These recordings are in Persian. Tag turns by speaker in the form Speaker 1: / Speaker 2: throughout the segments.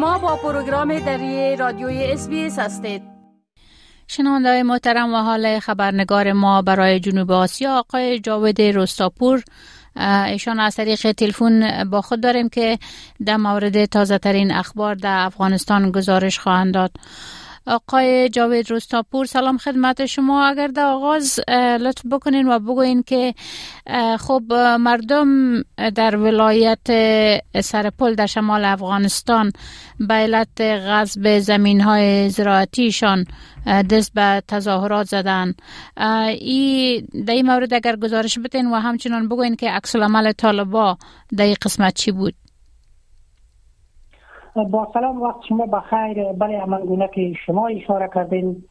Speaker 1: شما با پروگرام دری رادیوی اس هستید.
Speaker 2: شنونده محترم و حال خبرنگار ما برای جنوب آسیا آقای جاوید رستاپور ایشان از طریق تلفن با خود داریم که در مورد تازه ترین اخبار در افغانستان گزارش خواهند داد. آقای جاوید رستاپور سلام خدمت شما. اگر در آغاز لطف بکنین و بگوین که خب مردم در ولایت سرپل در شمال افغانستان به علت غصب زمین های زراعتیشان دست به تظاهرات زدن. ای در این مورد اگر گزارش بتین و همچنان بگوین که عکس العمل طالبا در قسمت چی بود؟
Speaker 3: با سلام وقت شما بخیر بله عمل که شما اشاره کردین.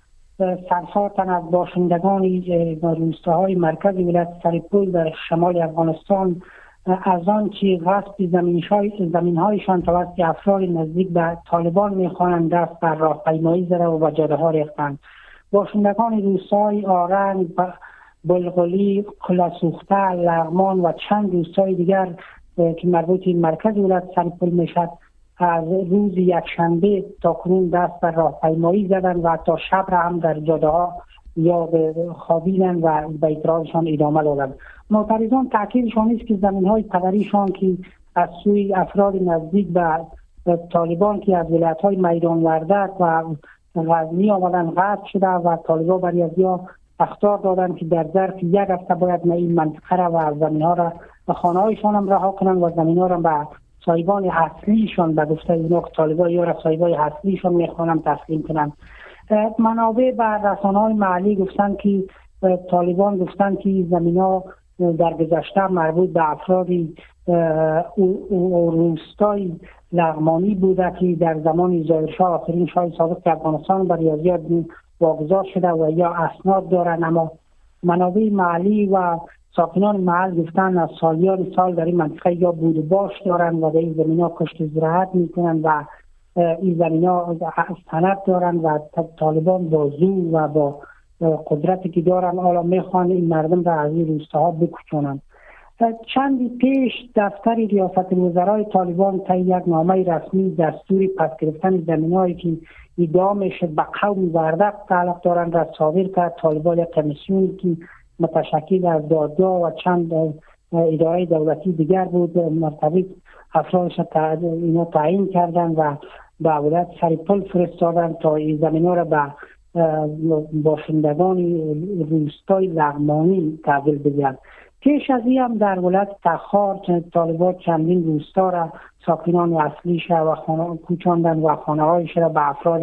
Speaker 3: صدها تن از باشندگان روستاهای مرکز ولایت سرپول در شمال افغانستان. از آن که غصب زمین هایشان توسط افراد نزدیک به طالبان می‌خوانند دست بر راهپیمایی زده و به جاده ها ریختند. باشندگان روستای آرنگ بلغلی قلسوخته لغمان و چند روستای دیگر که مربوط مرکز ولایت سرپول می‌شد از روز یکشنبه تا کنون دست بر راهپیمایی زدن و تا شب را هم در جاده ها یا خوابیدن و به اعتراضشان ادامه دادن. معترضان تاکیدشان است که زمین های پدریشان که از سوی افراد نزدیک به طالبان که از ولایت های میدان وردک و غزنی آمدن غصب شده و طالبان برای از یا اختار دادن که در ظرف یک هفته باید این منطقه را و زمین ها را به خانه هایشان هم رها کنند و زمین ها را به سایبان اصلیشان به گفته اینا طالبان یا سایبان اصلیشان می‌خوانم تسلیم کنند منابع و رسانه های محلی گفتن که طالبان گفتن که زمین ها در گذشته مربوط به افرادی روستای لغمانی بوده که در زمان ظاهرشاه آخرین شاه سابق افغانستان بر ریاضیات واگذار شده و یا اسناد دارن اما منابع محلی و ساکنان محل گفتن از سالیان سال در این منطقه یا بود باش دارن و در این زمین ها کشت زراعت می‌کنن و این زمین ها سند دارن و طالبان با زور و با قدرتی که دارن حالا می‌خوان این مردم را از این روستاها بکشونن. چندی پیش دفتر ریاست وزرای طالبان تا یک نامه رسمی دستوری پس گرفتن زمین هایی که ادعا میشه به قوم وردق تعلق دارند را صادر کرد. طالبان کمیسیونی که متشکل از دادگاه و چند اداره دولتی دیگر بود. مرتبط افرادش اینا تعیین کردن و به ولایت سریپل فرستادن تا این زمین را به باشندگان روستای لغمانی تحویل بدهند. پیش از این هم در ولایت تخار طالبات چندین روستا را ساکنان اصلیش و خانه کوچاندن و خانه هایش را به افراد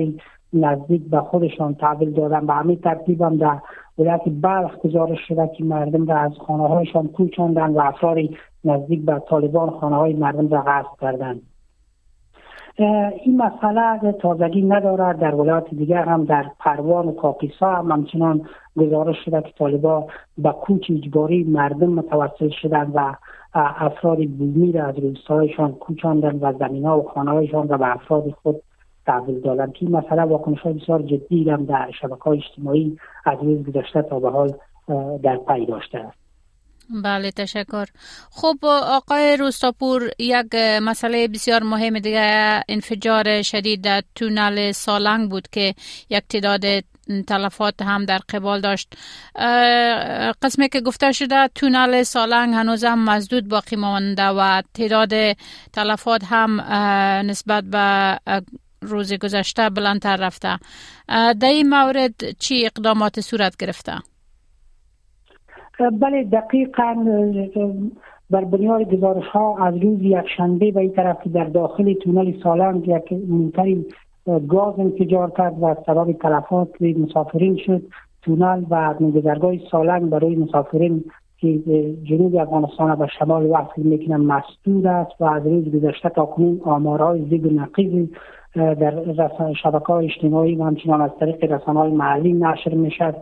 Speaker 3: نزدیک به خودشان تحویل دادن به همین ترتیب هم در ولایت بلخ گزارش شده که مردم را از خانه هایشان کوچاندن و افراد نزدیک به طالبان خانه های مردم را غصب کردند. این مسئله تازگی ندارد در ولایات دیگر هم در پروان و کاپیسا هم همچنان گزارش شده که طالبا به کوچ اجباری مردم متوسل شدند و افراد بومی را از روستایشان کوچاندن و زمین ها و خانه هایشان را به افراد خود تحویل دادن که این مسئله واکنش های بسیار جدی هم در شبکه های اجتماعی از روز گذشته تا به حال در پی داشته است.
Speaker 2: بله تشکر. خب آقای روستاپور یک مسئله بسیار مهم دیگه انفجار شدید در تونل سالنگ بود که یک تعداد تلفات هم در قبال داشت. قسمی که گفته شده تونل سالنگ هنوز هم مزدود باقی مانده و تعداد تلفات هم نسبت به روز گذشته بلندتر رفته در این مورد چی اقدامات صورت گرفته؟
Speaker 3: بله دقیقا بر بنیاد گزارش ها از روز یکشنبه به این طرف که در داخل تونل سالنگ یک موتری گاز انفجار کرد و سبب تلفات مسافرین شد تونل و گذرگاه سالنگ برای مسافرین که جنوب افغانستان و شمال وصل می‌کنن مسدود است و از روز گذشته تا کنون آمارهای زیگ و نقیزی در شبکه های اجتماعی و همچنان از طریق رسانه های محلی نشر می‌شد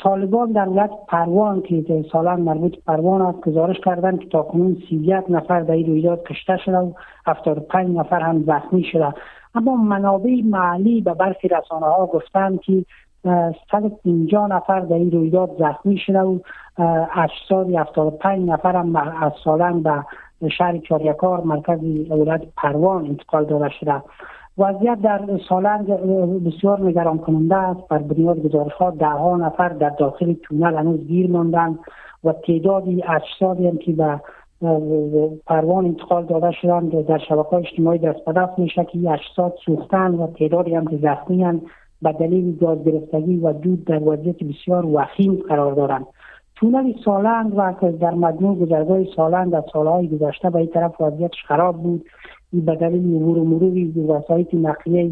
Speaker 3: طالبان در ولایت پروان که سالان مربوط پروان است گزارش کردند که تا کنون یک نفر در این رویداد کشته شده و 75 نفر هم زخمی شده. اما منابع محلی به برخی رسانه ها گفتند که 150 نفر در این رویداد زخمی شده و اجساد 75 نفر هم از سالن به شهر چاریکار مرکز ولایت پروان انتقال داده شده. وضعیت در سالنگ بسیار نگران کننده است. بر بنیاد گزارش ها ده ها نفر در داخل تونل هنوز گیر ماندن و تعدادی اجسادی هم که به پروان انتقال داده شدند در شبکه های اجتماعی دست به دست میشه که اجساد سوختن و تعدادی هم که زخمی به دلیل گاز گرفتگی و دود در وضعیت بسیار وخیم قرار دارند. تونل سالند و در مجموع گذرگاه سالند در سالهای گذشته به این طرف وضعیتش خراب بود. به دلیل عبور و مروری وسایط نقلیه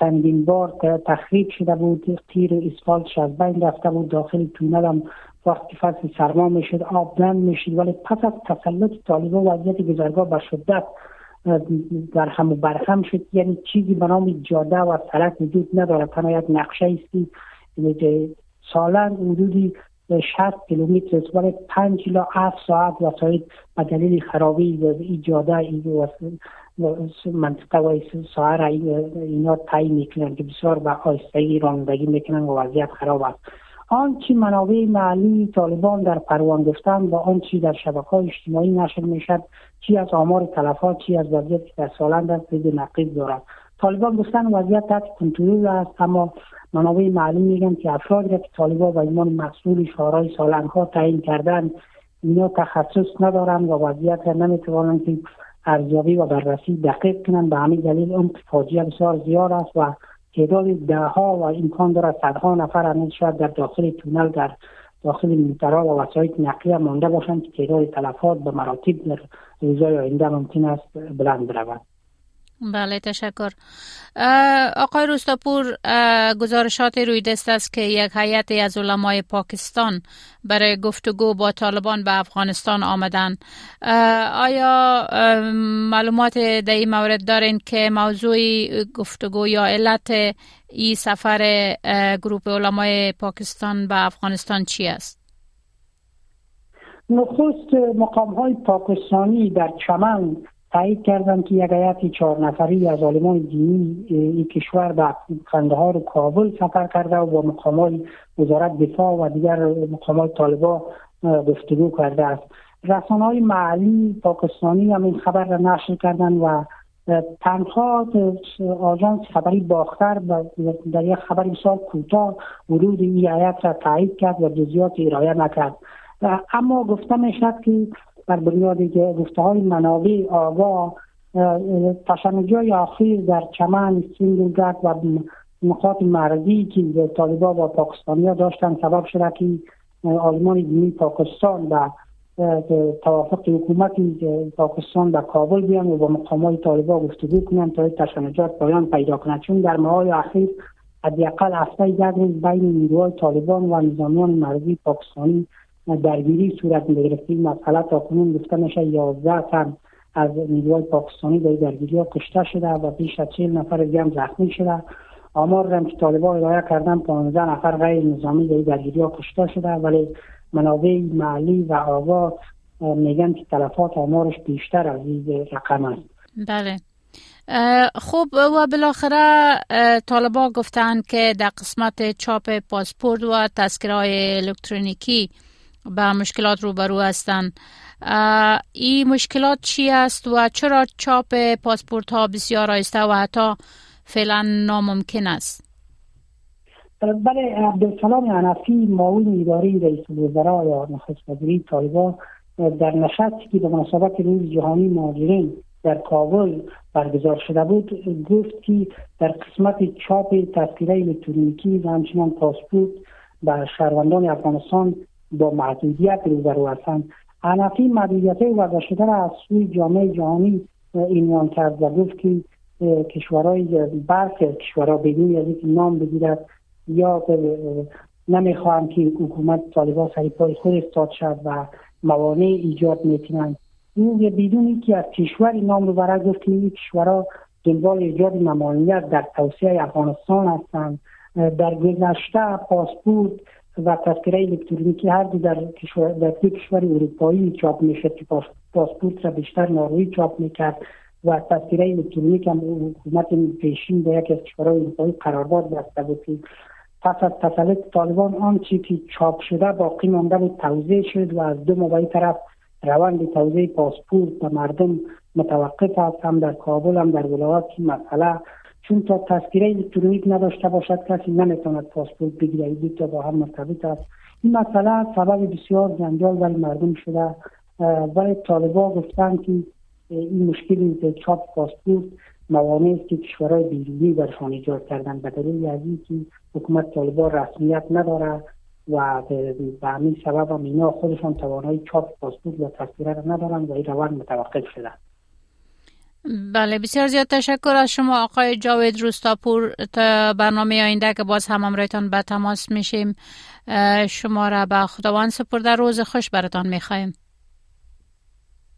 Speaker 3: سنگین بار تخریب شده بود تیر اسفالتش از بین رفته بود داخل تونل هم وقتی فصل سرما می‌شد آب بند می‌شد. ولی پس از تسلط طالبان وضعیت گذرگاه به شدت در هم برهم شد. یعنی چیزی به نام جاده و سرک وجود نداره تنها یک نقشه است سالن حدودی 60 کیلومتر ولی 5 الی 7 ساعت وسایل به دلیل خرابی و ایجاده ای منطقه و ساعت اینا تایی می‌کنن که بسیار به آیستگی رانندگی می‌کنن و وضعیت خراب است. آنچه منابع معلی طالبان در پروان گفتن و آنچه در شبکه های اجتماعی نشر می‌شد چی از آمار تلفات چی از وضعیت در سالند است نقیب دارد. طالبان گفتن وضعیت تحت کنترل است اما منابع معلوم میگن که افرادی که طالبان و ایمان مسئول شورای سالنگ تعیین کردن اینا تخصص ندارن و وضعیت نمی‌توانند که ارزیابی و بررسی دقیق کنند. به همین دلیل اون فاجعه بسیار زیاد است و تعداد ده ها و امکان دارد صدها نفر هنوز شاید در داخل تونل در داخل میترا و وسایط نقلیه مانده باشند که تعداد تلفات به مراتب در روزهای آینده ممکن است بلند برود
Speaker 2: بله تشکر آقای روستاپور گزارشات روی دست است که یک هیئت از علمای پاکستان برای گفتگو با طالبان به افغانستان آمدن آیا معلومات در این مورد دارین که موضوع گفتگو یا علت این سفر گروپ علمای پاکستان به افغانستان چی است؟
Speaker 3: نخست مقام های پاکستانی در چمن تایید کردم که یک هیئت چهار نفری از عالمان دینی این کشور به قندهار و کابل سفر کرده و با مقامات وزارت دفاع و دیگر مقامات طالبا گفتگو کرده است. رسانه های محلی پاکستانی هم این خبر را نشر کردن و تنها آژانس خبری باختر در یک خبر بسیار کوتاه ورود این هیئت را تایید کرد و جزئیات ارائه نکرد. اما گفته می‌شد که بر بنیاد گفته های منابع آگاه تشنجای آخر در چمن سینگلگرد و نقاط مرزی که طالبا و پاکستانی ها داشتن سبب شده که آلمان دینی پاکستان و توافق حکومت پاکستان به کابل بیان و با مقام های طالبا گفتگو کنند تا تشنجات پایان پیدا کنند چون در ماه اخیر حداقل هفته یک روز بین نیروهای طالبان و نظامیان مرزی پاکستانی درگیری صورت گرفت این مسئله تا کنون گفته میشه 11 تن از نیروهای پاکستانی در درگیری ها کشته شده و بیش از 40 نفر دیگه هم زخمی شده. آمار هم که طالبان ارائه کردن 15 نفر غیر نظامی در درگیری ها کشته شده ولی منابع محلی و آگاه میگن که تلفات آمارش بیشتر از این رقم است.
Speaker 2: بله. خوب و بالاخره طالبا گفتند که در قسمت چاپ پاسپورت و تذکره الکترونیکی به مشکلات روبرو هستند این مشکلات چی است و چرا چاپ پاسپورت ها بسیار آیسته و حتی فعلا ناممکن است؟
Speaker 3: بله عبدالسلام عنفی معاون اداری رئیس الوزراء یا نخست وزیری طالبان در نشستی که به مناسبت روز جهانی مهاجرین در کابل برگزار شده بود گفت که در قسمت چاپ تذکره الکترونیکی و همچنان پاسپورت به شهروندان افغانستان با محدودیت روبرو هستند. عنفی محدودیت وضع شده را از سوی جامعه جهانی عنوان کرد و گفت که کشورهای برخی کشورها بدون از اینکه نام بگیرد یا نمی‌خواهم که حکومت طالبان سری پای خود استاد شد و موانع ایجاد می‌کنند. او بدون که از کشوری نام رو برای گفت که این کشورها دنبال ایجاد ممانعیت در توسعه افغانستان هستند. در گذشته پاسپورت و تذکره الکترونیکی هر دو در کشور در کشور اروپایی چاپ می‌شد که پاسپورت را بیشتر ناروی چاپ می‌کرد و تذکره الکترونیک هم حکومت پیشین به یک از کشورهای اروپایی قرارداد بسته بود که پس از تسلط طالبان آنچه که چاپ شده باقی مانده بود توضیح شد و از دو موقعی طرف روند توزیع پاسپورت به مردم متوقف است. هم در کابل هم در ولایات مسئله چون تا تذکره الکترونیک نداشته باشد کسی نمی‌تواند پاسپورت بگیره این تا با هم مرتبط است. این مسئله سبب بسیار جنجال برای مردم شده. ولی طالبا گفتن که این مشکل چاپ پاسپورت موانعی است که کشورهای بیرونی برشان ایجاد کردن. به دلیل از اینکه حکومت طالبان رسمیت نداره و به همین سبب هم اینا خودشان توانایی چاپ پاسپورت و تصویره را ندارن و این روند متوقف شده.
Speaker 2: بله بسیار زیاد تشکر از شما آقای جاوید روستاپور تا برنامه آینده که باز هم امرایتان به تماس میشیم شما را به خداوند سپرده روز خوش براتان می‌خواهیم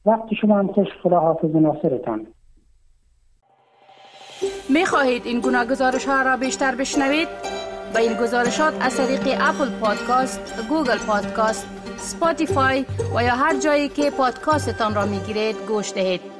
Speaker 3: وقت شما هم خوش خدا حافظ ناصرتان
Speaker 1: می خواهید این گونه گزارش ها را بیشتر بشنوید؟ با این گزارشات از طریق اپل پادکاست، گوگل پادکاست، Spotify و یا هر جایی که پادکاستتان را می گیرید گوش دهید.